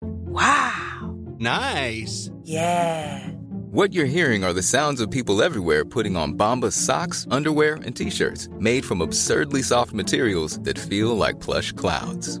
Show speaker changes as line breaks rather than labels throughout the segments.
Wow.
Nice.
Yeah.
What you're hearing are the sounds of people everywhere putting on Bombas socks, underwear, and t-shirts made from absurdly soft materials that feel like plush clouds.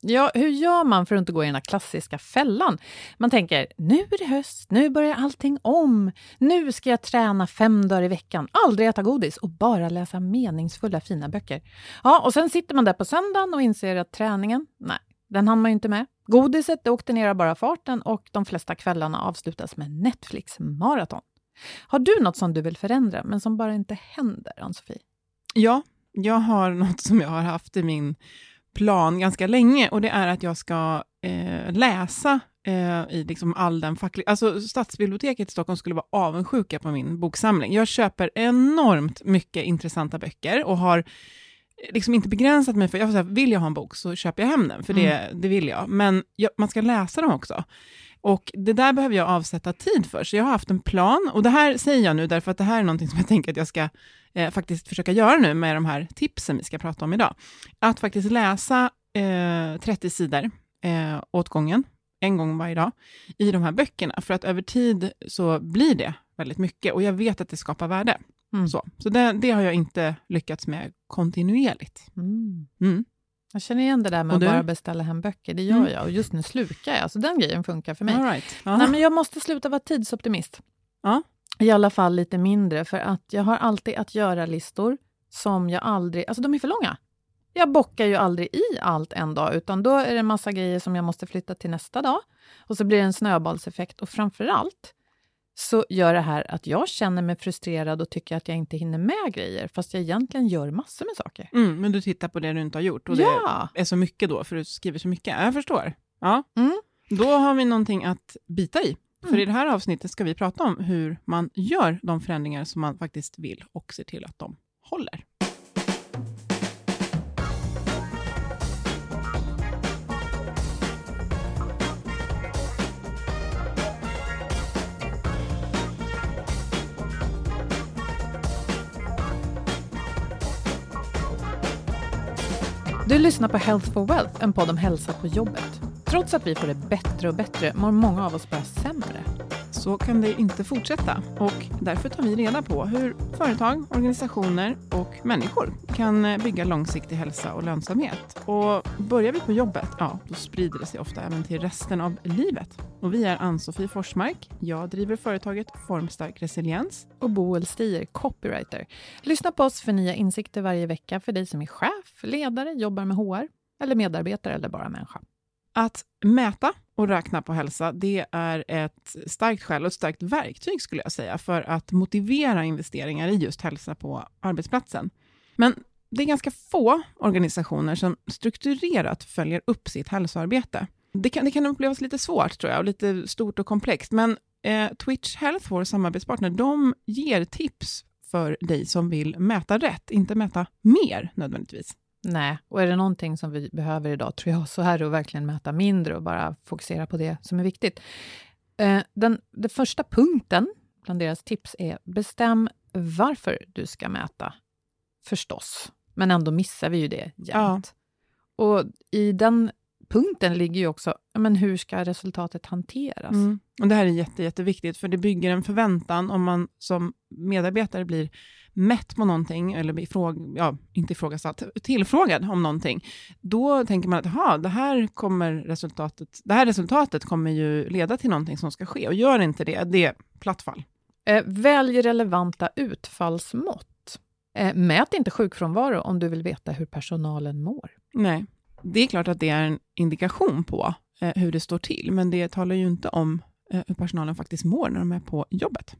Ja, hur gör man för att inte gå i den här klassiska fällan? Man tänker, nu är det höst, nu börjar allting om. Nu ska jag träna fem dagar i veckan, aldrig äta godis och bara läsa meningsfulla fina böcker. Ja, och sen sitter man där på söndagen och inser att träningen, nej, den hann man ju inte med. Godiset det åkte ner av bara farten och de flesta kvällarna avslutas med Netflix maraton. Har du något som du vill förändra, men som bara inte händer, Ann-Sofie?
Ja, jag har något som jag har haft i min plan ganska länge och det är att jag ska eh, läsa eh, i liksom all den fackliga... Alltså Stadsbiblioteket i Stockholm skulle vara avundsjuka på min boksamling. Jag köper enormt mycket intressanta böcker och har liksom inte begränsat mig för, jag får säga, vill jag ha en bok så köper jag hem den, för det,
Mm.
det vill jag. Men jag, man ska läsa dem också. Och det där behöver jag avsätta tid för, så jag har haft en plan. Och det här säger jag nu därför att det här är någonting som jag tänker att jag ska eh, faktiskt försöka göra nu med de här tipsen vi ska prata om idag. Att faktiskt läsa eh, 30 sidor eh, åt gången, en gång varje dag, i de här böckerna. För att över tid så blir det väldigt mycket och jag vet att det skapar värde.
Mm.
Så, så det, det har jag inte lyckats med kontinuerligt.
Mm.
Mm.
Jag känner igen det där med att bara beställa hem böcker. Det gör
Mm.
jag och just nu slukar jag. Så den grejen funkar för mig.
All right. Ja.
Nej, men jag måste sluta vara tidsoptimist.
Ja.
I alla fall lite mindre, för att jag har alltid att göra-listor som jag aldrig... Alltså de är för långa. Jag bockar ju aldrig i allt en dag, utan då är det en massa grejer som jag måste flytta till nästa dag. Och så blir det en snöbollseffekt. Och framför allt så gör det här att jag känner mig frustrerad och tycker att jag inte hinner med grejer, fast jag egentligen gör massor med saker.
Mm, men du tittar på det du inte har gjort och
Ja.
det är så mycket då, för du skriver så mycket. Jag förstår. Ja.
Mm.
Då har vi någonting att bita i. För i det här avsnittet ska vi prata om hur man gör de förändringar som man faktiskt vill och ser till att de håller.
Du lyssnar på Health for Wealth, en podd om hälsa på jobbet. Trots att vi får det bättre och bättre mår många av oss bara sämre.
Så kan det inte fortsätta och därför tar vi reda på hur företag, organisationer och människor kan eh, bygga långsiktig hälsa och lönsamhet. Och börjar vi på jobbet, ja, då sprider det sig ofta även till resten av livet. Och vi är Ann-Sofie Forsmark. Jag driver företaget Formstark Resiliens.
Och Boel Stier, copywriter. Lyssna på oss för nya insikter varje vecka för dig som är chef, ledare, jobbar med HR eller medarbetare eller bara människa.
Att mäta och räkna på hälsa, det är ett starkt skäl och ett starkt verktyg skulle jag säga, för att motivera investeringar i just hälsa på arbetsplatsen. Men det är ganska få organisationer som strukturerat följer upp sitt hälsoarbete. Det kan, det kan upplevas lite svårt tror jag, och lite stort och komplext, men eh, Twitch Health, vår samarbetspartner, de ger tips för dig som vill mäta rätt, inte mäta mer nödvändigtvis.
Nej, och är det någonting som vi behöver idag, tror jag, så är det att verkligen mäta mindre och bara fokusera på det som är viktigt. Eh, den, den första punkten bland deras tips är bestäm varför du ska mäta, förstås. Men ändå missar vi ju det jämt. Ja. Och i den punkten ligger ju också, men hur ska resultatet hanteras? Mm.
Och Det här är jätte, jätteviktigt, för det bygger en förväntan om man som medarbetare blir mätt på någonting, eller ifråg, ja, inte ifrågasatt, tillfrågad om någonting, då tänker man att det här, kommer resultatet, det här resultatet kommer ju leda till någonting som ska ske, och gör inte det, det är platt fall.
Eh, välj relevanta utfallsmått. Eh, mät inte sjukfrånvaro om du vill veta hur personalen mår.
Nej, det är klart att det är en indikation på eh, hur det står till, men det talar ju inte om hur personalen faktiskt mår när de är på jobbet.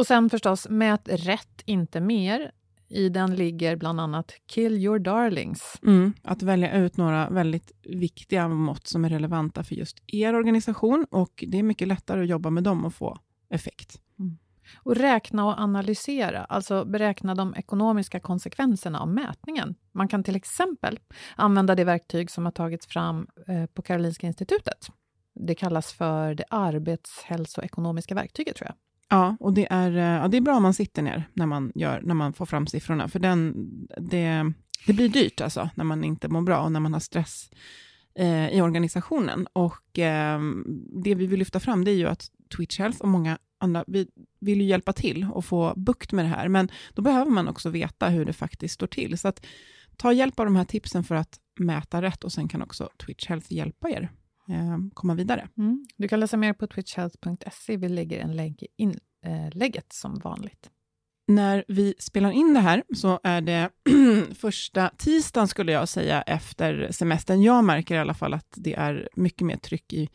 Och sen förstås, mät rätt, inte mer. I den ligger bland annat Kill your darlings.
Mm, att välja ut några väldigt viktiga mått som är relevanta för just er organisation och det är mycket lättare att jobba med dem och få effekt. Mm.
Och räkna och analysera, alltså beräkna de ekonomiska konsekvenserna av mätningen. Man kan till exempel använda det verktyg som har tagits fram eh, på Karolinska institutet. Det kallas för det arbetshälsoekonomiska verktyget, tror jag.
Ja, och det är, eh, ja, det är bra om man sitter ner när man, gör, när man får fram siffrorna, för den, det, det blir dyrt alltså, när man inte mår bra och när man har stress eh, i organisationen. Och eh, det vi vill lyfta fram, det är ju att Twitch Health och många andra, vi vill ju hjälpa till och få bukt med det här, men då behöver man också veta hur det faktiskt står till. Så att ta hjälp av de här tipsen för att mäta rätt och sen kan också Twitch Health hjälpa er komma vidare.
Mm. Du kan läsa mer på twitchhealth.se. Vi lägger en länk i inlägget som vanligt.
När vi spelar in det här så är det första tisdagen, skulle jag säga, efter semestern. Jag märker i alla fall att det är mycket mer tryck i,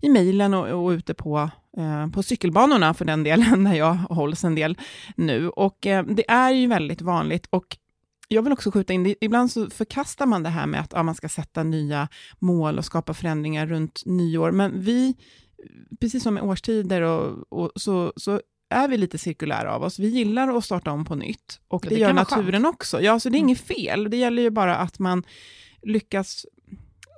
i mejlen och, och ute på, eh, på cykelbanorna för den delen, där jag hålls en del nu. Och eh, det är ju väldigt vanligt och jag vill också skjuta in, ibland så förkastar man det här med att ja, man ska sätta nya mål och skapa förändringar runt nyår, men vi, precis som med årstider, och, och så, så är vi lite cirkulära av oss. Vi gillar att starta om på nytt och det, det gör naturen skönt. också. Ja, så det är mm. inget fel. Det gäller ju bara att man lyckas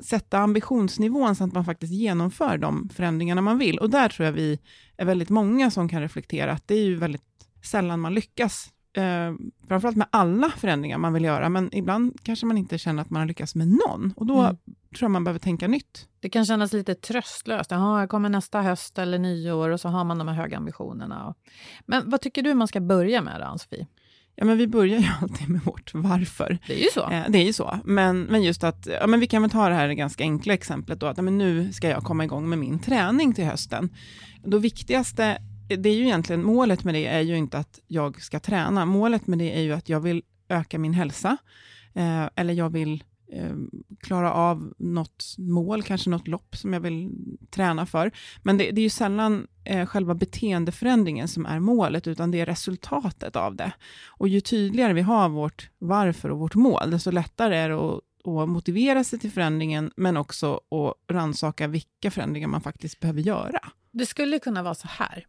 sätta ambitionsnivån så att man faktiskt genomför de förändringarna man vill. Och där tror jag vi är väldigt många som kan reflektera att det är ju väldigt sällan man lyckas eh, framförallt med alla förändringar man vill göra, men ibland kanske man inte känner att man har lyckats med någon, och då mm. tror jag man behöver tänka nytt.
Det kan kännas lite tröstlöst. Jaha, jag kommer nästa höst eller nyår och så har man de här höga ambitionerna. Men vad tycker du man ska börja med då, Ann-Sofie?
Ja, men vi börjar ju alltid med vårt varför.
Det är ju så.
Eh, det är ju så. Men, men just att, ja, men vi kan väl ta det här ganska enkla exemplet då, att ja, men nu ska jag komma igång med min träning till hösten. Det viktigaste det är ju egentligen, målet med det är ju inte att jag ska träna. Målet med det är ju att jag vill öka min hälsa, eh, eller jag vill eh, klara av något mål, kanske något lopp som jag vill träna för. Men det, det är ju sällan eh, själva beteendeförändringen som är målet, utan det är resultatet av det. Och ju tydligare vi har vårt varför och vårt mål, desto lättare är det att att motivera sig till förändringen, men också att rannsaka vilka förändringar man faktiskt behöver göra.
Det skulle kunna vara så här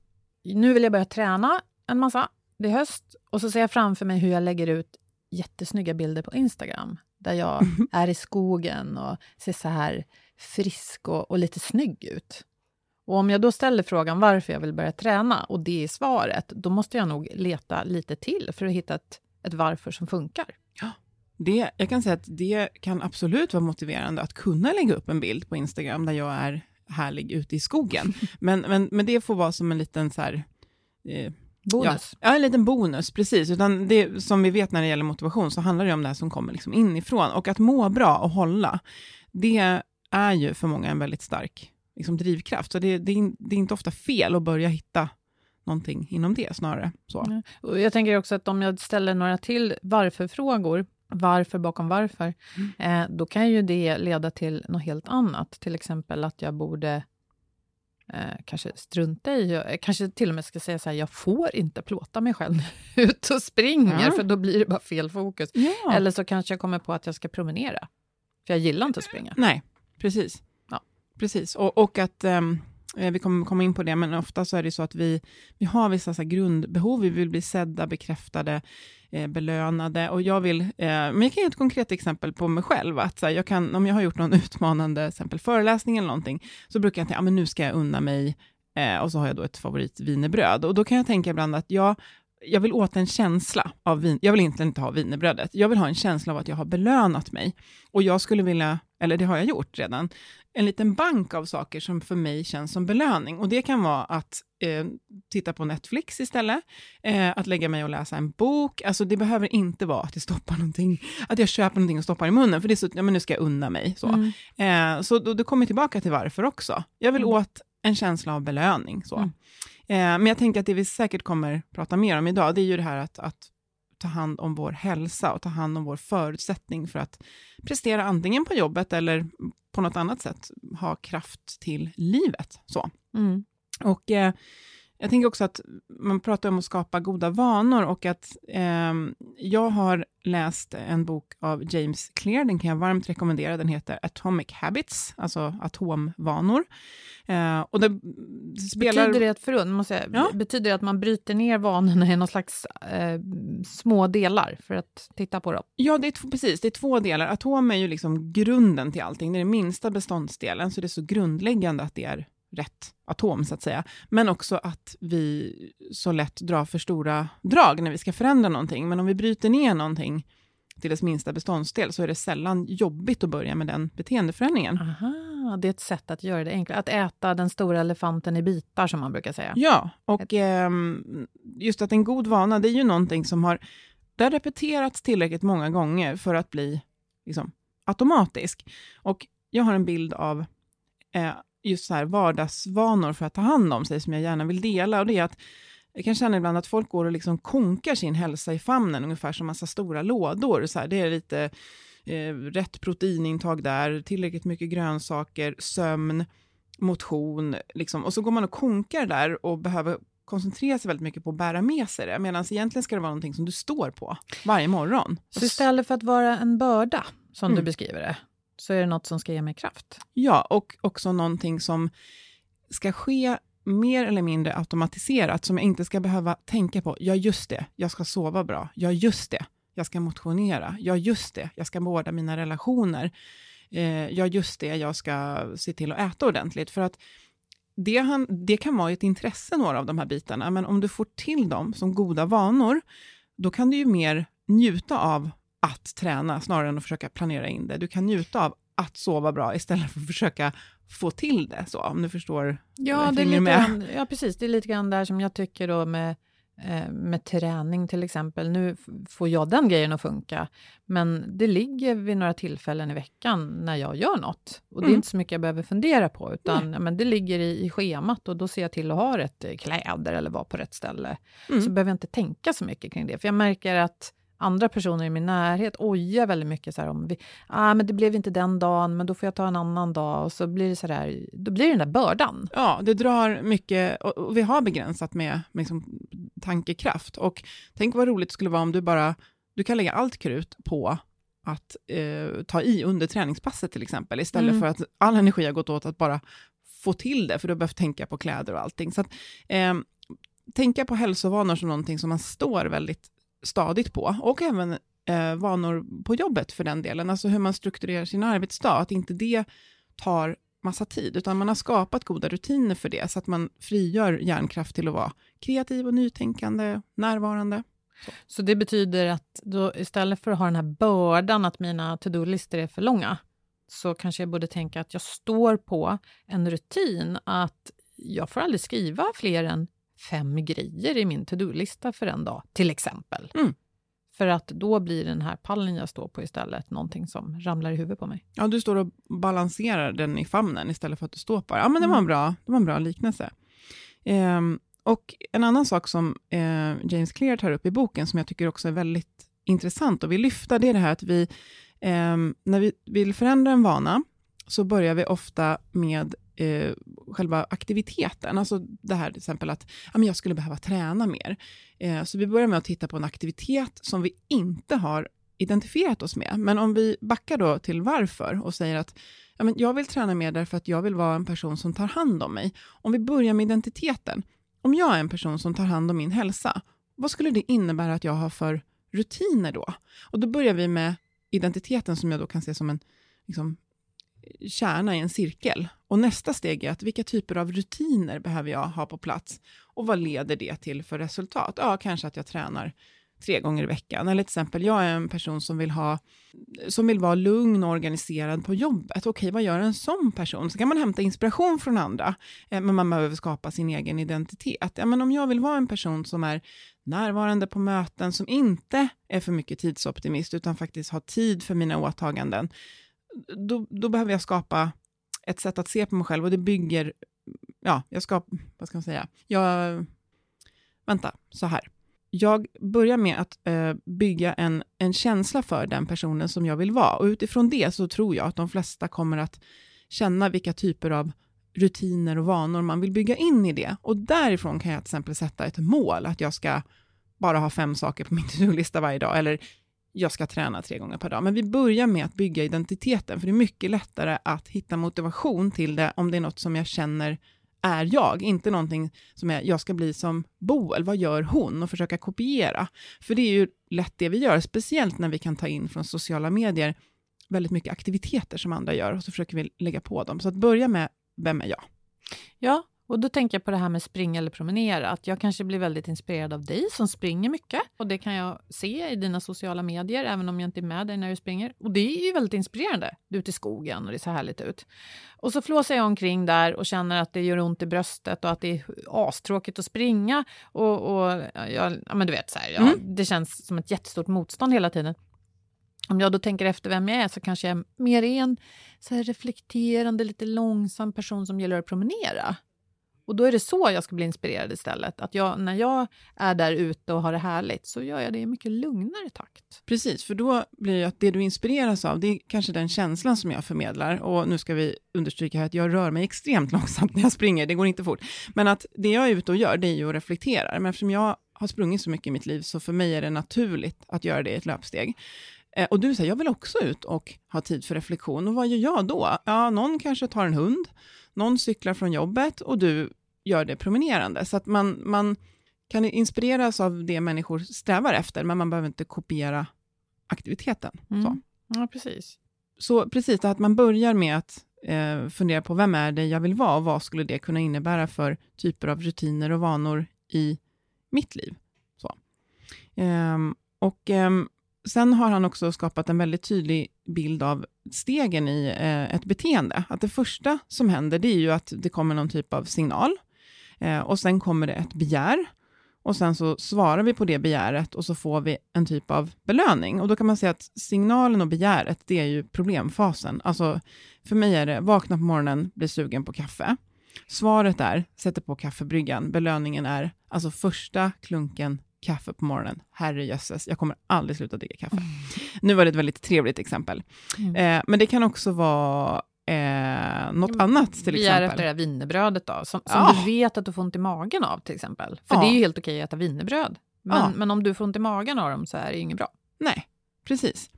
nu vill jag börja träna en massa. Det är höst och så ser jag framför mig hur jag lägger ut jättesnygga bilder på Instagram, där jag är i skogen och ser så här frisk och, och, lite snygg ut. Och om jag då ställer frågan varför jag vill börja träna och det är svaret, då måste jag nog leta lite till för att hitta ett, ett varför som funkar.
Ja. Det, jag kan säga att det kan absolut vara motiverande att kunna lägga upp en bild på Instagram där jag är härlig ute i skogen. Men, men, men det får vara som en liten så här,
eh, Bonus?
Ja, en liten bonus, precis. Utan det, som vi vet när det gäller motivation, så handlar det om det här som kommer liksom inifrån. Och att må bra och hålla, det är ju för många en väldigt stark liksom, drivkraft. Så det, det, är, det är inte ofta fel att börja hitta någonting inom det snarare. Så. Ja.
Och jag tänker också att om jag ställer några till varför-frågor, varför bakom varför, mm. eh, då kan ju det leda till något helt annat. Till exempel att jag borde eh, kanske strunta i, eh, kanske till och med ska säga så här, jag får inte plåta mig själv ut och springer, ja. för då blir det bara fel fokus. Ja. Eller så kanske jag kommer på att jag ska promenera, för jag gillar inte att springa.
Nej, precis. Ja. precis. Och, och att um Eh, vi kommer komma in på det, men ofta så är det så att vi, vi har vissa så här grundbehov. Vi vill bli sedda, bekräftade, eh, belönade. Och jag vill, eh, men jag kan ge ett konkret exempel på mig själv. Att, så här, jag kan, om jag har gjort någon utmanande exempel föreläsning eller någonting, så brukar jag tänka, att men nu ska jag unna mig, eh, och så har jag då ett favoritvinerbröd. Och då kan jag tänka ibland att jag jag vill åt en känsla av vin. Jag vill egentligen inte ha vinerbrödet. Jag vill ha en känsla av att jag har belönat mig. Och jag skulle vilja, eller det har jag gjort redan, en liten bank av saker som för mig känns som belöning. Och det kan vara att eh, titta på Netflix istället, eh, att lägga mig och läsa en bok. Alltså det behöver inte vara att jag stoppar någonting, att jag köper någonting och stoppar i munnen, för det är så, ja men nu ska jag unna mig. Så, mm. eh, så då, då kommer jag tillbaka till varför också. Jag vill mm. åt en känsla av belöning. Så. Mm. Eh, men jag tänker att det vi säkert kommer prata mer om idag, det är ju det här att, att ta hand om vår hälsa och ta hand om vår förutsättning för att prestera antingen på jobbet eller på något annat sätt ha kraft till livet. Så. Mm. Och eh, jag tänker också att man pratar om att skapa goda vanor och att eh, jag har läst en bok av James Clear, den kan jag varmt rekommendera, den heter Atomic Habits, alltså atomvanor. Eh, och det spelar...
Betyder det att, förlåt, måste jag, ja? betyder det att man bryter ner vanorna i någon slags eh, små delar för att titta på dem?
Ja, det är precis, det är två delar. Atom är ju liksom grunden till allting, det är den minsta beståndsdelen, så det är så grundläggande att det är rätt atom, så att säga. Men också att vi så lätt drar för stora drag när vi ska förändra någonting. Men om vi bryter ner någonting till dess minsta beståndsdel, så är det sällan jobbigt att börja med den beteendeförändringen.
Aha, det är ett sätt att göra det enklare. Att äta den stora elefanten i bitar, som man brukar säga.
Ja, och eh, just att en god vana, det är ju någonting som har, det har repeterats tillräckligt många gånger för att bli liksom, automatisk. Och jag har en bild av eh, just så här vardagsvanor för att ta hand om sig som jag gärna vill dela. Och det är att jag kan känna ibland att folk går och liksom konkar sin hälsa i famnen, ungefär som massa stora lådor. Så här, det är lite eh, rätt proteinintag där, tillräckligt mycket grönsaker, sömn, motion. Liksom. Och så går man och konkar där och behöver koncentrera sig väldigt mycket på att bära med sig det, medan egentligen ska det vara någonting som du står på varje morgon.
Så istället för att vara en börda, som mm. du beskriver det, så är det något som ska ge mig kraft.
Ja, och också någonting som ska ske mer eller mindre automatiserat, som jag inte ska behöva tänka på. Ja, just det, jag ska sova bra. Ja, just det, jag ska motionera. Ja, just det, jag ska vårda mina relationer. Eh, ja, just det, jag ska se till att äta ordentligt. För att det, han, det kan vara ett intresse, några av de här bitarna, men om du får till dem som goda vanor, då kan du ju mer njuta av att träna snarare än att försöka planera in det. Du kan njuta av att sova bra istället för att försöka få till det, så, om du förstår.
Ja, det är lite grann, ja, precis. Det är lite grann där som jag tycker då med, eh, med träning till exempel. Nu får jag den grejen att funka, men det ligger vid några tillfällen i veckan när jag gör något. Och det är mm. inte så mycket jag behöver fundera på, utan ja, men det ligger i, i schemat och då ser jag till att ha rätt kläder eller vara på rätt ställe. Mm. Så behöver jag inte tänka så mycket kring det, för jag märker att andra personer i min närhet ojar väldigt mycket så om vi, ah, men det blev inte den dagen, men då får jag ta en annan dag och så blir det så där, då blir det den där bördan.
Ja, det drar mycket och vi har begränsat med, med liksom tankekraft och tänk vad roligt det skulle vara om du bara, du kan lägga allt krut på att eh, ta i under träningspasset till exempel, istället mm. för att all energi har gått åt att bara få till det, för du har behövt tänka på kläder och allting. Så att, eh, tänka på hälsovanor som någonting som man står väldigt stadigt på, och även eh, vanor på jobbet för den delen, alltså hur man strukturerar sin arbetsdag, att inte det tar massa tid, utan man har skapat goda rutiner för det, så att man frigör hjärnkraft till att vara kreativ och nytänkande, närvarande.
Så. så det betyder att då, istället för att ha den här bördan att mina to-do-listor är för långa, så kanske jag borde tänka att jag står på en rutin att jag får aldrig skriva fler än fem grejer i min to-do-lista för en dag, till exempel. Mm. För att då blir den här pallen jag står på istället någonting som ramlar i huvudet på mig.
Ja, du står och balanserar den i famnen istället för att du står på Ja, men det var en mm. bra, det var en bra liknelse. Um, och en annan sak som eh, James Clear tar upp i boken, som jag tycker också är väldigt intressant och vill lyfta, det är det här att vi, eh, när vi vill förändra en vana, så börjar vi ofta med eh, själva aktiviteten. Alltså det här till exempel att ja, men jag skulle behöva träna mer. Eh, så vi börjar med att titta på en aktivitet som vi inte har identifierat oss med. Men om vi backar då till varför och säger att ja, men jag vill träna mer därför att jag vill vara en person som tar hand om mig. Om vi börjar med identiteten. Om jag är en person som tar hand om min hälsa, vad skulle det innebära att jag har för rutiner då? Och då börjar vi med identiteten som jag då kan se som en liksom, kärna i en cirkel. Och nästa steg är att vilka typer av rutiner behöver jag ha på plats? Och vad leder det till för resultat? Ja, kanske att jag tränar tre gånger i veckan. Eller till exempel, jag är en person som vill, ha, som vill vara lugn och organiserad på jobbet. Okej, vad gör en sån person? Så kan man hämta inspiration från andra, eh, men man behöver skapa sin egen identitet. Ja, men om jag vill vara en person som är närvarande på möten, som inte är för mycket tidsoptimist, utan faktiskt har tid för mina åtaganden, då, då behöver jag skapa ett sätt att se på mig själv och det bygger, ja, jag ska, vad ska man säga, jag, vänta, så här. Jag börjar med att eh, bygga en, en känsla för den personen som jag vill vara och utifrån det så tror jag att de flesta kommer att känna vilka typer av rutiner och vanor man vill bygga in i det. Och därifrån kan jag till exempel sätta ett mål, att jag ska bara ha fem saker på min to-do-lista varje dag, eller jag ska träna tre gånger per dag. Men vi börjar med att bygga identiteten, för det är mycket lättare att hitta motivation till det om det är något som jag känner är jag, inte någonting som är jag ska bli som Boel, vad gör hon? Och försöka kopiera. För det är ju lätt det vi gör, speciellt när vi kan ta in från sociala medier väldigt mycket aktiviteter som andra gör och så försöker vi lägga på dem. Så att börja med, vem är jag?
Ja, och då tänker jag på det här med springa eller promenera, att jag kanske blir väldigt inspirerad av dig som springer mycket. Och det kan jag se i dina sociala medier, även om jag inte är med dig när du springer. Och det är ju väldigt inspirerande. Du är ute i skogen och det ser härligt ut. Och så flåsar jag omkring där och känner att det gör ont i bröstet och att det är astråkigt att springa. Och, och ja, men du vet, så här, ja, mm. det känns som ett jättestort motstånd hela tiden. Om jag då tänker efter vem jag är så kanske jag mer är en så reflekterande, lite långsam person som gillar att promenera. Och då är det så jag ska bli inspirerad istället. Att jag, när jag är där ute och har det härligt så gör jag det i mycket lugnare takt.
Precis, för då blir det att det du inspireras av, det är kanske den känslan som jag förmedlar. Och nu ska vi understryka att jag rör mig extremt långsamt när jag springer, det går inte fort. Men att det jag är ute och gör, det är ju att reflektera. Men eftersom jag har sprungit så mycket i mitt liv, så för mig är det naturligt att göra det i ett löpsteg. Eh, och du säger, jag vill också ut och ha tid för reflektion. Och vad gör jag då? Ja, någon kanske tar en hund, någon cyklar från jobbet och du gör det promenerande. Så att man, man kan inspireras av det människor strävar efter, men man behöver inte kopiera aktiviteten. Mm. Så.
Ja, precis.
Så precis, att man börjar med att eh, fundera på vem är det jag vill vara och vad skulle det kunna innebära för typer av rutiner och vanor i mitt liv. Så. Eh, och eh, Sen har han också skapat en väldigt tydlig bild av stegen i eh, ett beteende. Att det första som händer, det är ju att det kommer någon typ av signal. Eh, och sen kommer det ett begär. Och sen så svarar vi på det begäret och så får vi en typ av belöning. Och då kan man säga att signalen och begäret, det är ju problemfasen. Alltså, för mig är det vakna på morgonen, bli sugen på kaffe. Svaret är, sätter på kaffebryggan. Belöningen är alltså första klunken kaffe på morgonen. Herre jösses, jag kommer aldrig sluta dricka kaffe. Mm. Nu var det ett väldigt trevligt exempel. Mm. Eh, men det kan också vara eh, något annat till
Vi
exempel.
är efter det här wienerbrödet då, som, som ja. du vet att du får ont i magen av till exempel. För ja. det är ju helt okej att äta wienerbröd. Men, ja. men om du får ont i magen av dem så är det ju inget bra.
Nej, precis.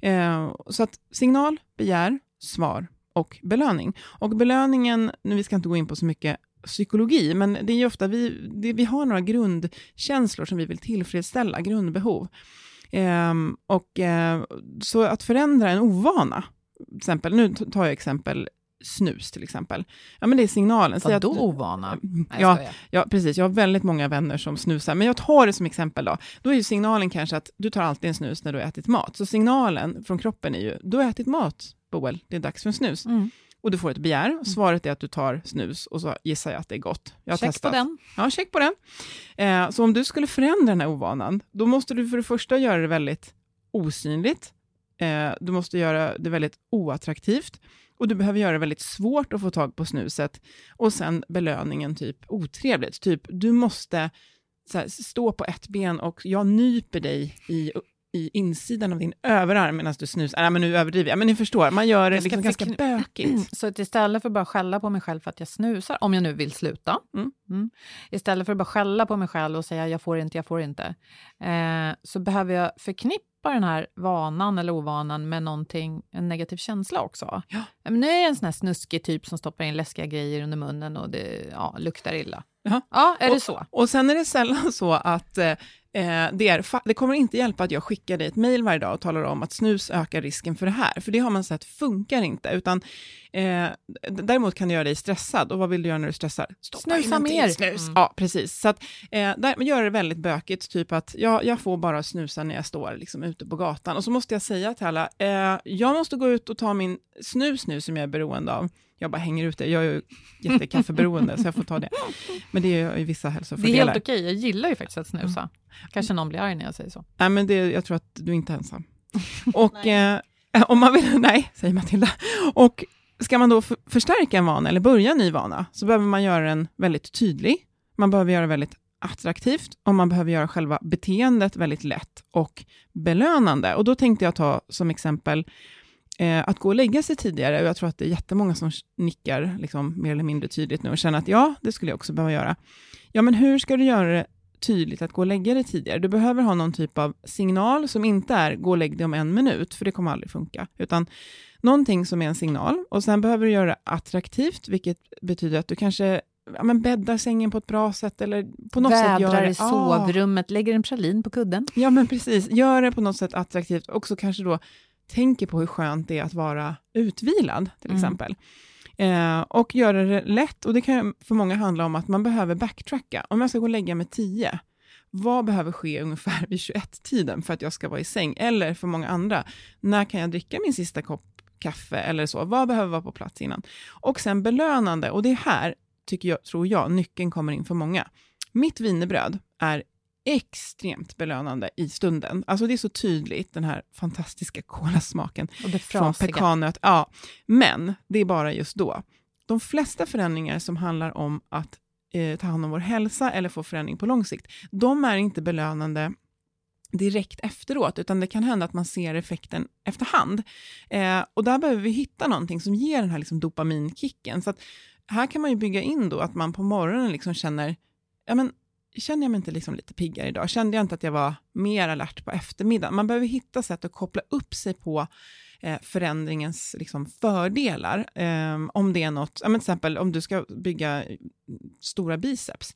Eh, så att signal, begär, svar och belöning. Och belöningen, nu vi ska inte gå in på så mycket psykologi, men det är ju ofta vi, det, vi har några grundkänslor som vi vill tillfredsställa, grundbehov. Eh, och, eh, så att förändra en ovana, till exempel, nu tar jag exempel snus till exempel. Ja, men det är signalen.
Vadå att, ovana?
Nej, ja, ja, precis. Jag har väldigt många vänner som snusar, men jag tar det som exempel då. Då är ju signalen kanske att du tar alltid en snus när du har ätit mat. Så signalen från kroppen är ju, du har ätit mat, Boel, det är dags för en snus. Mm och du får ett begär. Mm. Svaret är att du tar snus och så gissar jag att det är gott. Jag har
check
testat.
på den.
Ja, check på den. Eh, så om du skulle förändra den här ovanan, då måste du för det första göra det väldigt osynligt. Eh, du måste göra det väldigt oattraktivt och du behöver göra det väldigt svårt att få tag på snuset. Och sen belöningen typ otrevligt. Typ, du måste här, stå på ett ben och jag nyper dig i i insidan av din överarm medan du snusar. Nej, men nu överdriver jag, men ni förstår, man gör det liksom ganska bökigt.
Så att istället för att bara skälla på mig själv för att jag snusar, om jag nu vill sluta, mm. Mm, istället för att bara skälla på mig själv och säga jag får inte, jag får inte, eh, så behöver jag förknippa förknippa den här vanan eller ovanan med någonting, en negativ känsla också.
Ja.
Men nu är jag en sån här snuskig typ som stoppar in läskiga grejer under munnen och det ja, luktar illa.
Ja.
Ja, är
och,
det så?
Och sen är det sällan så att eh, det, är, det kommer inte hjälpa att jag skickar dig ett mejl varje dag och talar om att snus ökar risken för det här, för det har man sett funkar inte, utan eh, däremot kan det göra dig stressad, och vad vill du göra när du stressar? Stoppa
Snusa mer.
Snus.
Mm.
Ja, precis. Så att, eh, där gör det väldigt bökigt, typ att jag, jag får bara snusa när jag står liksom, ute på gatan, och så måste jag säga till alla, eh, jag måste gå ut och ta min snus nu som jag är beroende av. Jag bara hänger ut det, jag är ju jättekaffeberoende, så jag får ta det. Men det är ju vissa
Det är
hälsofördelar.
helt okej, jag gillar ju faktiskt att snusa. Kanske någon blir arg när jag säger så.
Nej, men det, jag tror att du inte är ensam. Och eh, om man vill, nej, säger Matilda. Och ska man då för, förstärka en vana, eller börja en ny vana, så behöver man göra den väldigt tydlig. Man behöver göra väldigt attraktivt och man behöver göra själva beteendet väldigt lätt och belönande. Och då tänkte jag ta som exempel eh, att gå och lägga sig tidigare. Och jag tror att det är jättemånga som nickar liksom, mer eller mindre tydligt nu och känner att ja, det skulle jag också behöva göra. Ja, men hur ska du göra det tydligt att gå och lägga dig tidigare? Du behöver ha någon typ av signal som inte är gå och lägg dig om en minut, för det kommer aldrig funka, utan någonting som är en signal och sen behöver du göra det attraktivt, vilket betyder att du kanske ja, men bäddar sängen på ett bra sätt eller på något sätt gör
Vädrar
det...
i
Ja.
sovrummet, lägger en pralin på kudden.
Ja, men precis. Gör det på något sätt attraktivt. Och så kanske då tänker på hur skönt det är att vara utvilad, till
Mm.
exempel. Eh, och göra det lätt. Och det kan för många handla om att man behöver backtracka. Om jag ska gå och lägga mig 10, vad behöver ske ungefär vid 21-tiden för att jag ska vara i säng? Eller för många andra, när kan jag dricka min sista kopp kaffe eller så? Vad behöver vara på plats innan? Och sen belönande, och det är här, tycker jag, tror jag, nyckeln kommer in för många. Mitt wienerbröd är extremt belönande i stunden. Alltså det är så tydligt, den här fantastiska kolasmaken från pekannöt. Ja, men det är bara just då. De flesta förändringar som handlar om att eh, ta hand om vår hälsa eller få förändring på lång sikt, de är inte belönande direkt efteråt, utan det kan hända att man ser effekten efterhand. Eh, och där behöver vi hitta någonting som ger den här liksom dopaminkicken. Så att här kan man ju bygga in då att man på morgonen liksom känner, ja men känner jag mig inte liksom lite piggare idag? Kände jag inte att jag var mer alert på eftermiddagen? Man behöver hitta sätt att koppla upp sig på eh, förändringens liksom, fördelar. Eh, om det är något, ja, men till exempel om du ska bygga mm, stora biceps,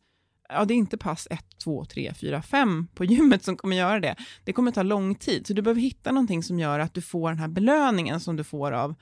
ja, det är inte pass 1, 2, 3, 4, 5 på gymmet som kommer göra det. Det kommer ta lång tid, så du behöver hitta någonting som gör att du får den här belöningen som du får av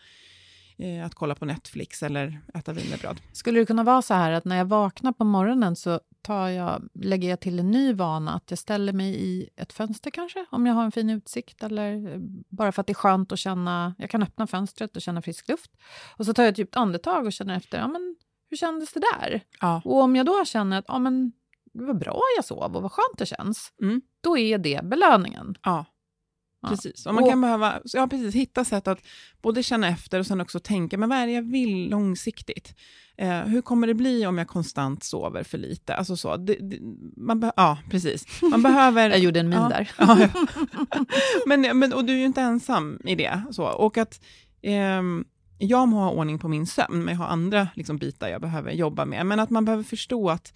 eh, att kolla på Netflix eller äta wienerbröd.
Skulle det kunna vara så här att när jag vaknar på morgonen så tar jag, lägger jag till en ny vana, att jag ställer mig i ett fönster kanske, om jag har en fin utsikt, eller eh, bara för att det är skönt att känna, jag kan öppna fönstret och känna frisk luft. Och så tar jag ett djupt andetag och känner efter, ja men hur kändes det där?
Ja.
Och om jag då känner att, ja men vad bra jag sov och vad skönt det känns,
Mm.
då är det belöningen.
Ja,
Ja.
precis. Och man
Och-
kan behöva ja, precis, hitta sätt att både känna efter och sen också tänka, men vad är det jag vill långsiktigt? Eh, hur kommer det bli om jag konstant sover för lite? Alltså så, det, det, man ja, precis. Man behöver...
Jag gjorde en min
ja,
där.
Ja, men, men, och du är ju inte ensam i det. Så. Och att ehm, jag må ha ordning på min sömn, men jag har andra liksom, bitar jag behöver jobba med. Men att man behöver förstå att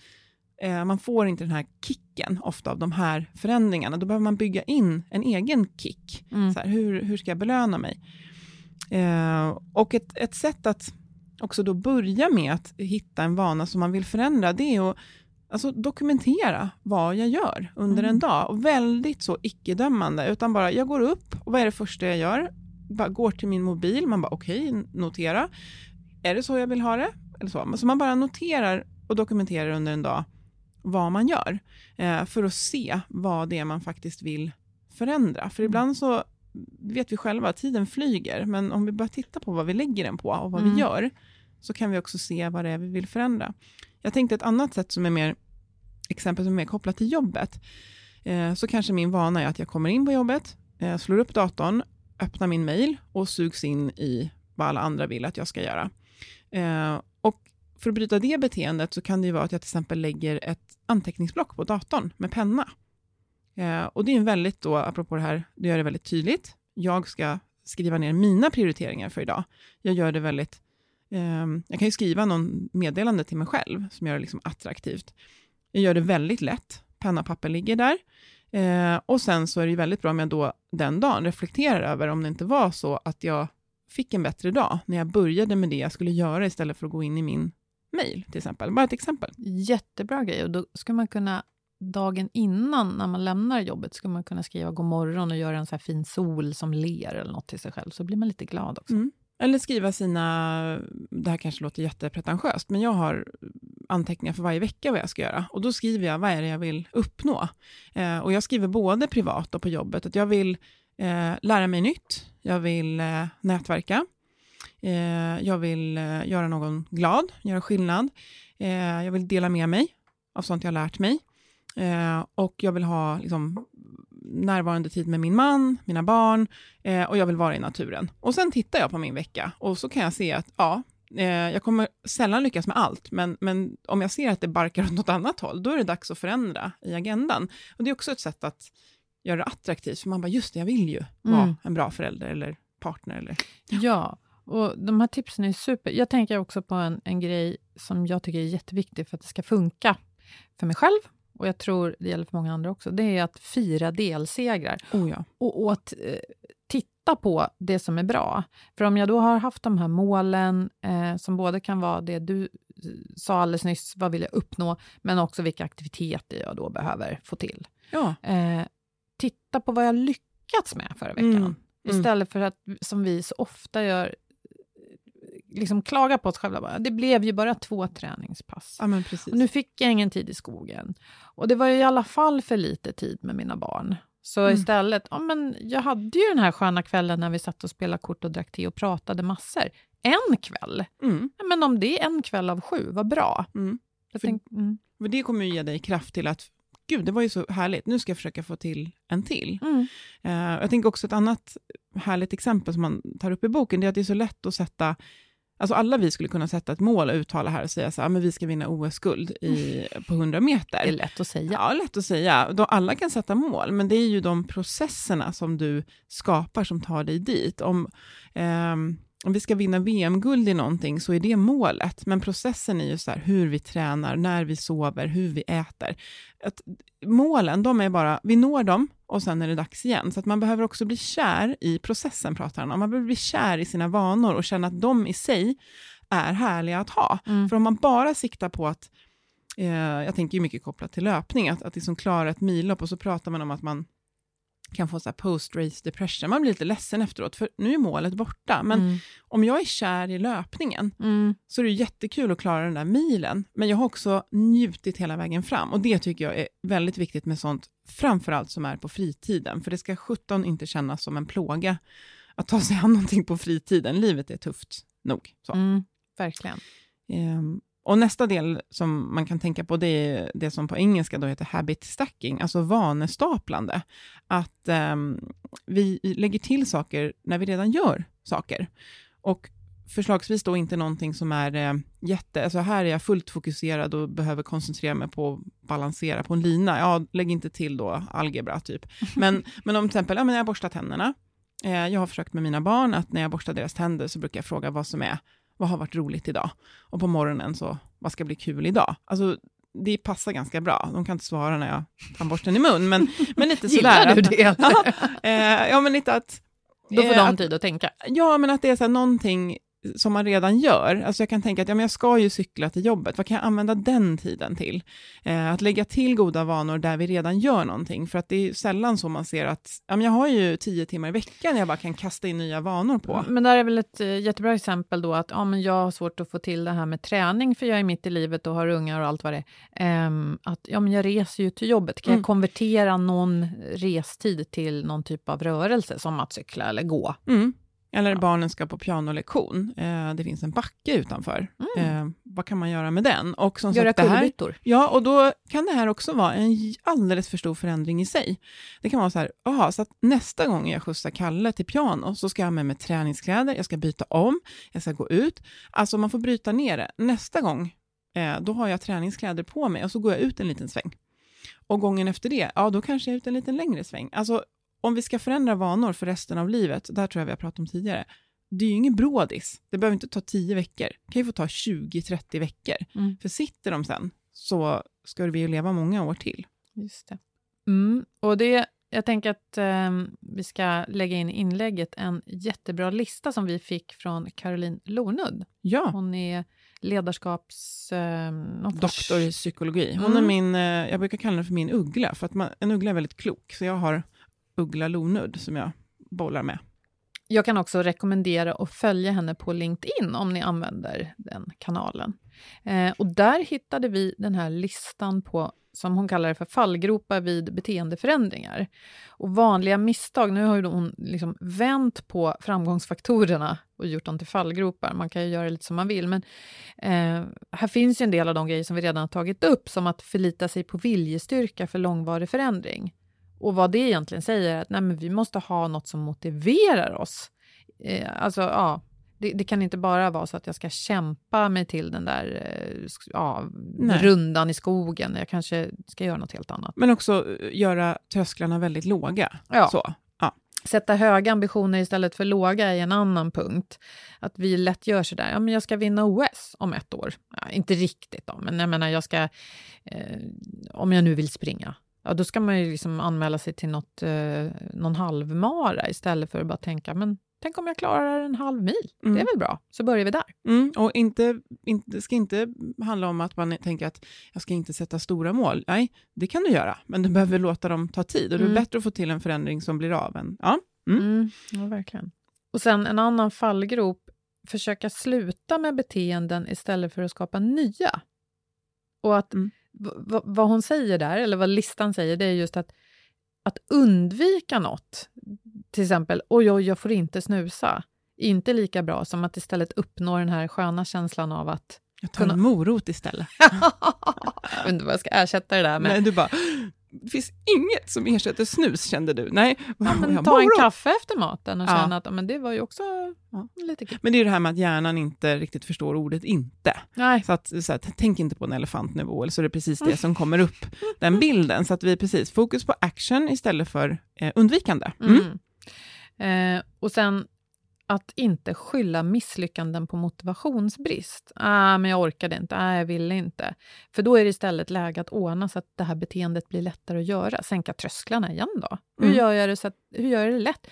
eh, man får inte den här kicken ofta av de här förändringarna. Då behöver man bygga in en egen kick.
Mm.
Så här, hur, hur ska jag belöna mig? Eh, och ett, ett sätt att också då börja med att hitta en vana som man vill förändra, det är att alltså, dokumentera vad jag gör under en dag. Och väldigt så icke-dömande, utan bara jag går upp och vad är det första jag gör? Bara går till min mobil, man bara okej, notera. Är det så jag vill ha det? Eller så. så man bara noterar och dokumenterar under en dag vad man gör, eh, för att se vad det är man faktiskt vill förändra. För ibland så vet vi själva att tiden flyger, men om vi bara tittar på vad vi lägger den på och vad
Mm.
vi gör, så kan vi också se vad det är vi vill förändra. Jag tänkte ett annat sätt som är mer, exempel som är mer kopplat till jobbet, eh, så kanske min vana är att jag kommer in på jobbet, eh, slår upp datorn, öppnar min mail och sugs in i vad alla andra vill att jag ska göra. Eh, och för att bryta det beteendet så kan det ju vara att jag till exempel lägger ett anteckningsblock på datorn med penna. Eh, och det är en väldigt då, apropå det här, det gör det väldigt tydligt. Jag ska skriva ner mina prioriteringar för idag. Jag gör det väldigt, eh, jag kan ju skriva någon meddelande till mig själv som gör det liksom attraktivt. Jag gör det väldigt lätt. Penna och papper ligger där. Eh, och sen så är det ju väldigt bra om jag då den dagen reflekterar över om det inte var så att jag fick en bättre dag när jag började med det jag skulle göra istället för att gå in i min mail till exempel. Bara ett exempel.
Jättebra grej. Och då ska man kunna, dagen innan när man lämnar jobbet, ska man kunna skriva god morgon och göra en så fin sol som ler eller något till sig själv. Så blir man lite glad också.
Mm. Eller skriva sina, det här kanske låter jättepretentiöst, men jag har anteckningar för varje vecka vad jag ska göra. Och då skriver jag vad är det jag vill uppnå. Eh, och jag skriver både privat och på jobbet, att jag vill eh, lära mig nytt, jag vill eh, nätverka, jag vill eh, göra någon glad, göra skillnad, eh, jag vill dela med mig av sånt jag har lärt mig. och jag vill ha liksom, närvarande tid med min man, mina barn eh, och jag vill vara i naturen. Och sen tittar jag på min vecka och så kan jag se att ja, eh, jag kommer sällan lyckas med allt, men, men om jag ser att det barkar åt något annat håll, då är det dags att förändra i agendan. Och det är också ett sätt att göra det attraktivt, för man bara, just det, jag vill ju vara mm. en bra förälder eller partner. Eller,
ja. ja. Och de här tipsen är super. Jag tänker också på en, en grej som jag tycker är jätteviktig för att det ska funka för mig själv och jag tror det gäller för många andra också, det är att fira delsegrar.
Oh ja.
och, och, att eh, titta på det som är bra. För om jag då har haft de här målen, eh, som både kan vara det du eh, sa alldeles nyss, vad vill jag uppnå, men också vilka aktiviteter jag då behöver få till.
Ja.
Eh, titta på vad jag lyckats med förra veckan. Mm. Mm. Istället för att, som vi så ofta gör, liksom klaga på oss själva. Bara, det blev ju bara två träningspass.
Ja,
och nu fick jag ingen tid i skogen. Och det var ju i alla fall för lite tid med mina barn. Så mm. istället, ja, men jag hade ju den här sköna kvällen när vi satt och spelade kort och drack te och pratade massor. En kväll.
Mm.
Ja, men om det är en kväll av sju, vad bra.
Mm.
För,
tänk, mm. för det kommer ju ge dig kraft till att gud, det var ju så härligt, nu ska jag försöka få till en till.
Mm.
Uh, jag tänker också ett annat härligt exempel som man tar upp i boken, det är att det är så lätt att sätta Alltså alla vi skulle kunna sätta ett mål och uttala här och säga så här, men vi ska vinna OS-guld på 100 meter.
Det är lätt att säga.
Ja, lätt att säga. Då alla kan sätta mål, men det är ju de processerna som du skapar som tar dig dit. Om, eh, om vi ska vinna VM-guld i någonting så är det målet, men processen är ju så här, hur vi tränar, när vi sover, hur vi äter. Att målen, de är bara, vi når dem och sen är det dags igen. Så att man behöver också bli kär i processen, pratar han om. Man behöver bli kär i sina vanor och känna att de i sig är härliga att ha. Mm. För om man bara siktar på att, eh, jag tänker ju mycket kopplat till löpning, att, att liksom klara ett millopp och så pratar man om att man kan få post-race depression. Man blir lite ledsen efteråt, för nu är målet borta. Men mm. om jag är kär i löpningen,
mm.
så är det jättekul att klara den där milen. Men jag har också njutit hela vägen fram. Och det tycker jag är väldigt viktigt med sånt, framförallt som är på fritiden. För det ska 17 inte kännas som en plåga att ta sig an någonting på fritiden. Livet är tufft nog. Så.
Mm, verkligen.
Um, och nästa del som man kan tänka på, det är det som på engelska då heter habit stacking, alltså vanestaplande. Att um, vi lägger till saker när vi redan gör saker. Och förslagsvis då inte någonting som är eh, jätte, alltså här är jag fullt fokuserad och behöver koncentrera mig på att balansera på en lina. Ja, lägg inte till då algebra typ. Men, men om till exempel, ja, men jag borstar tänderna. Eh, jag har försökt med mina barn att när jag borstar deras tänder så brukar jag fråga vad som är vad har varit roligt idag? Och på morgonen så, vad ska bli kul idag? Alltså, det passar ganska bra. De kan inte svara när jag har tandborsten i mun, men, men lite sådär.
Gillar du det?
ja, eh, ja, men lite att...
Då får eh, de att, tid att tänka.
Ja, men att det är så här, någonting som man redan gör. Alltså jag kan tänka att ja, men jag ska ju cykla till jobbet, vad kan jag använda den tiden till? Eh, att lägga till goda vanor där vi redan gör någonting, för att det är sällan så man ser att ja, men jag har ju tio timmar i veckan jag bara kan kasta in nya vanor på.
Men där är väl ett uh, jättebra exempel då att ja, men jag har svårt att få till det här med träning, för jag är mitt i livet och har ungar och allt vad det är. Um, att ja, men jag reser ju till jobbet, kan mm. jag konvertera någon restid till någon typ av rörelse, som att cykla eller gå?
Mm. Eller ja. barnen ska på pianolektion. Eh, det finns en backe utanför. Mm. Eh, vad kan man göra med den? Och
som Göra kullerbyttor.
Ja, och då kan det här också vara en alldeles för stor förändring i sig. Det kan vara så här, aha, så att nästa gång jag skjutsar Kalle till piano så ska jag ha med mig träningskläder, jag ska byta om, jag ska gå ut. Alltså man får bryta ner det. Nästa gång, eh, då har jag träningskläder på mig och så går jag ut en liten sväng. Och gången efter det, ja då kanske jag är ut en liten längre sväng. Alltså om vi ska förändra vanor för resten av livet, där tror jag vi har pratat om tidigare, det är ju ingen brådis. Det behöver inte ta tio veckor. Det kan ju få ta 20-30 veckor.
Mm.
För sitter de sen, så ska vi ju leva många år till.
Just det. Mm, och det, jag tänker att eh, vi ska lägga in i inlägget en jättebra lista som vi fick från Caroline Lonudd.
Ja,
Hon är ledarskaps... Eh,
doktor i psykologi. Hon
Mm.
är min, eh, jag brukar kalla henne för min uggla, för att man, en uggla är väldigt klok, så jag har uggla Lonudd som jag bollar med.
Jag kan också rekommendera att följa henne på LinkedIn om ni använder den kanalen. Eh, och där hittade vi den här listan på, som hon kallar det för fallgropar vid beteendeförändringar. Och vanliga misstag, nu har ju hon liksom vänt på framgångsfaktorerna och gjort dem till fallgropar. Man kan ju göra lite som man vill, men eh, här finns ju en del av de grejer som vi redan har tagit upp, som att förlita sig på viljestyrka för långvarig förändring. Och vad det egentligen säger är att nej, men vi måste ha något som motiverar oss. Eh, alltså, ja, det, det kan inte bara vara så att jag ska kämpa mig till den där eh, ja, rundan i skogen. Jag kanske ska göra något helt annat.
Men också eh, göra trösklarna väldigt låga.
Ja.
Så. Ja.
Sätta höga ambitioner istället för låga är en annan punkt. Att vi lätt gör sådär, ja men jag ska vinna OS om ett år. Ja, inte riktigt då, men jag menar jag ska, eh, om jag nu vill springa, ja då ska man ju liksom anmäla sig till något, eh, någon halvmara istället för att bara tänka, men tänk om jag klarar en halv mil,
Mm.
det är väl bra, så börjar vi där.
Mm, och inte, inte, det ska inte handla om att man tänker att jag ska inte sätta stora mål. Nej, det kan du göra, men du behöver låta dem ta tid. Och det är
Mm.
bättre att få till en förändring som blir av än... Ja. Mm.
Mm, ja, verkligen. Och sen en annan fallgrop, försöka sluta med beteenden istället för att skapa nya. Och att
Mm.
Vad hon säger där, eller vad listan säger, det är just att, att undvika något, till exempel oj, oj, jag får inte snusa, inte lika bra som att istället uppnå den här sköna känslan av att
Jag tar
Kunna-
en morot istället.
jag vet inte vad jag ska ersätta det där med.
Nej, du bara, det finns inget som ersätter snus, kände du. Nej,
Ja, men ta en kaffe efter maten och
Ja.
känna att ja, men det var ju också
Ja.
lite kul.
Men det är det här med att hjärnan inte riktigt förstår ordet inte.
Nej.
Så att, så att, tänk inte på en elefantnivå, eller så är det precis det som kommer upp, den bilden. Så att vi precis, fokus på action istället för eh, undvikande. Mm.
Mm. Eh, och sen att inte skylla misslyckanden på motivationsbrist. Ah, men jag orkade inte, ah, jag ville inte. För då är det istället läge att ordna så att det här beteendet blir lättare att göra. Sänka trösklarna igen då. Hur,
Mm.
gör jag det så att, hur gör jag det lätt?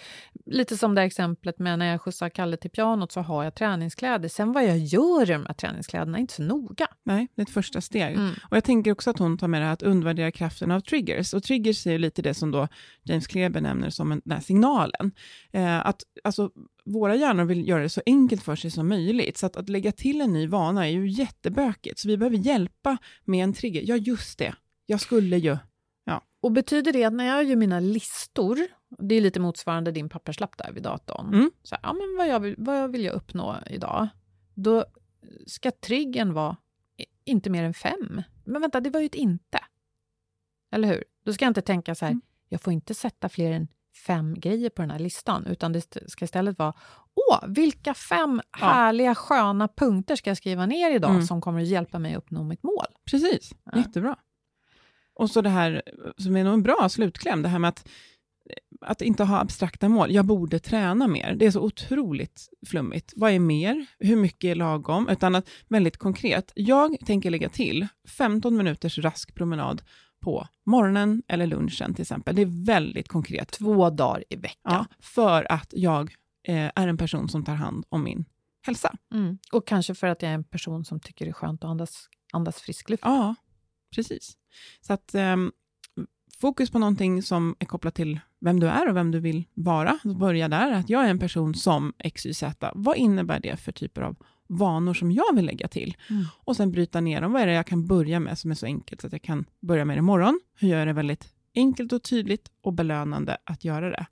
Lite som det här exemplet med när jag skjutsar Kalle till pianot så har jag träningskläder. Sen vad jag gör i de här träningskläderna är inte så noga.
Nej, det är ett första steg.
Mm.
Och jag tänker också att hon tar med det här att undervärdera kraften av triggers. Och triggers är ju lite det som då James Clear benämner som en, den här signalen. Eh, att alltså, våra hjärnor vill göra det så enkelt för sig som möjligt. Så att, att lägga till en ny vana är ju jättebökigt. Så vi behöver hjälpa med en trigger. Ja, just det. Jag skulle ju.
Och betyder det att när jag gör mina listor, det är lite motsvarande din papperslapp där vid datorn,
Mm.
så här, ja, men vad, jag vill, vad vill jag uppnå idag? Då ska triggern vara inte mer än fem. Men vänta, det var ju ett inte. Eller hur? Då ska jag inte tänka så här,
Mm.
jag får inte sätta fler än fem grejer på den här listan, utan det ska istället vara, åh, vilka fem
Ja.
härliga, sköna punkter ska jag skriva ner idag
Mm.
som kommer att hjälpa mig att uppnå mitt mål?
Precis,
Ja.
jättebra. Och så det här som är nog en bra slutkläm, det här med att, att inte ha abstrakta mål. Jag borde träna mer. Det är så otroligt flummigt. Vad är mer? Hur mycket är lagom? Utan att väldigt konkret. Jag tänker lägga till 15 minuters rask promenad på morgonen eller lunchen till exempel. Det är väldigt konkret.
Två dagar i veckan.
Ja, för att jag eh, är en person som tar hand om min hälsa.
Mm. Och kanske för att jag är en person som tycker det är skönt att andas, andas frisk luft.
Ja, precis. Så att ehm, fokus på någonting som är kopplat till vem du är och vem du vill vara. Så börja där, att jag är en person som XYZ. Vad innebär det för typer av vanor som jag vill lägga till?
Mm.
Och sen bryta ner dem. Vad är det jag kan börja med som är så enkelt så att jag kan börja med det imorgon? Hur gör jag det väldigt enkelt och tydligt och belönande att göra det?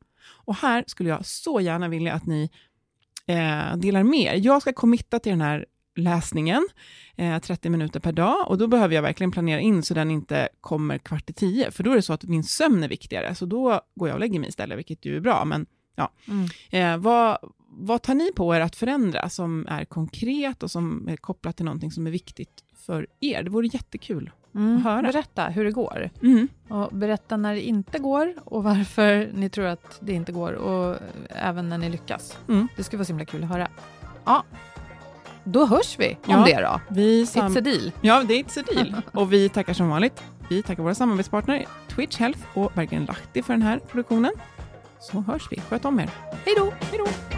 Och här skulle jag så gärna vilja att ni eh, delar med er. Jag ska committa till den här läsningen, eh, 30 minuter per dag, och då behöver jag verkligen planera in så den inte kommer kvart i tio, för då är det så att min sömn är viktigare, så då går jag och lägger mig istället, vilket ju är bra, men ja.
Mm.
Eh, vad, vad tar ni på er att förändra som är konkret och som är kopplat till någonting som är viktigt för er? Det vore jättekul.
Mm.
höra.
Berätta hur det går.
Mm.
Och berätta när det inte går och varför ni tror att det inte går och även när ni lyckas.
Mm.
Det skulle vara så himla kul att höra. Ja, då hörs vi om
Ja.
det då.
Vi sam-
It's a deal.
Ja, det är it's a deal. Och vi tackar som vanligt. Vi tackar våra samarbetspartner Switch Health och Berggren Lahti för den här produktionen. Så hörs vi. Sköt om er.
Hej då!
Hej då!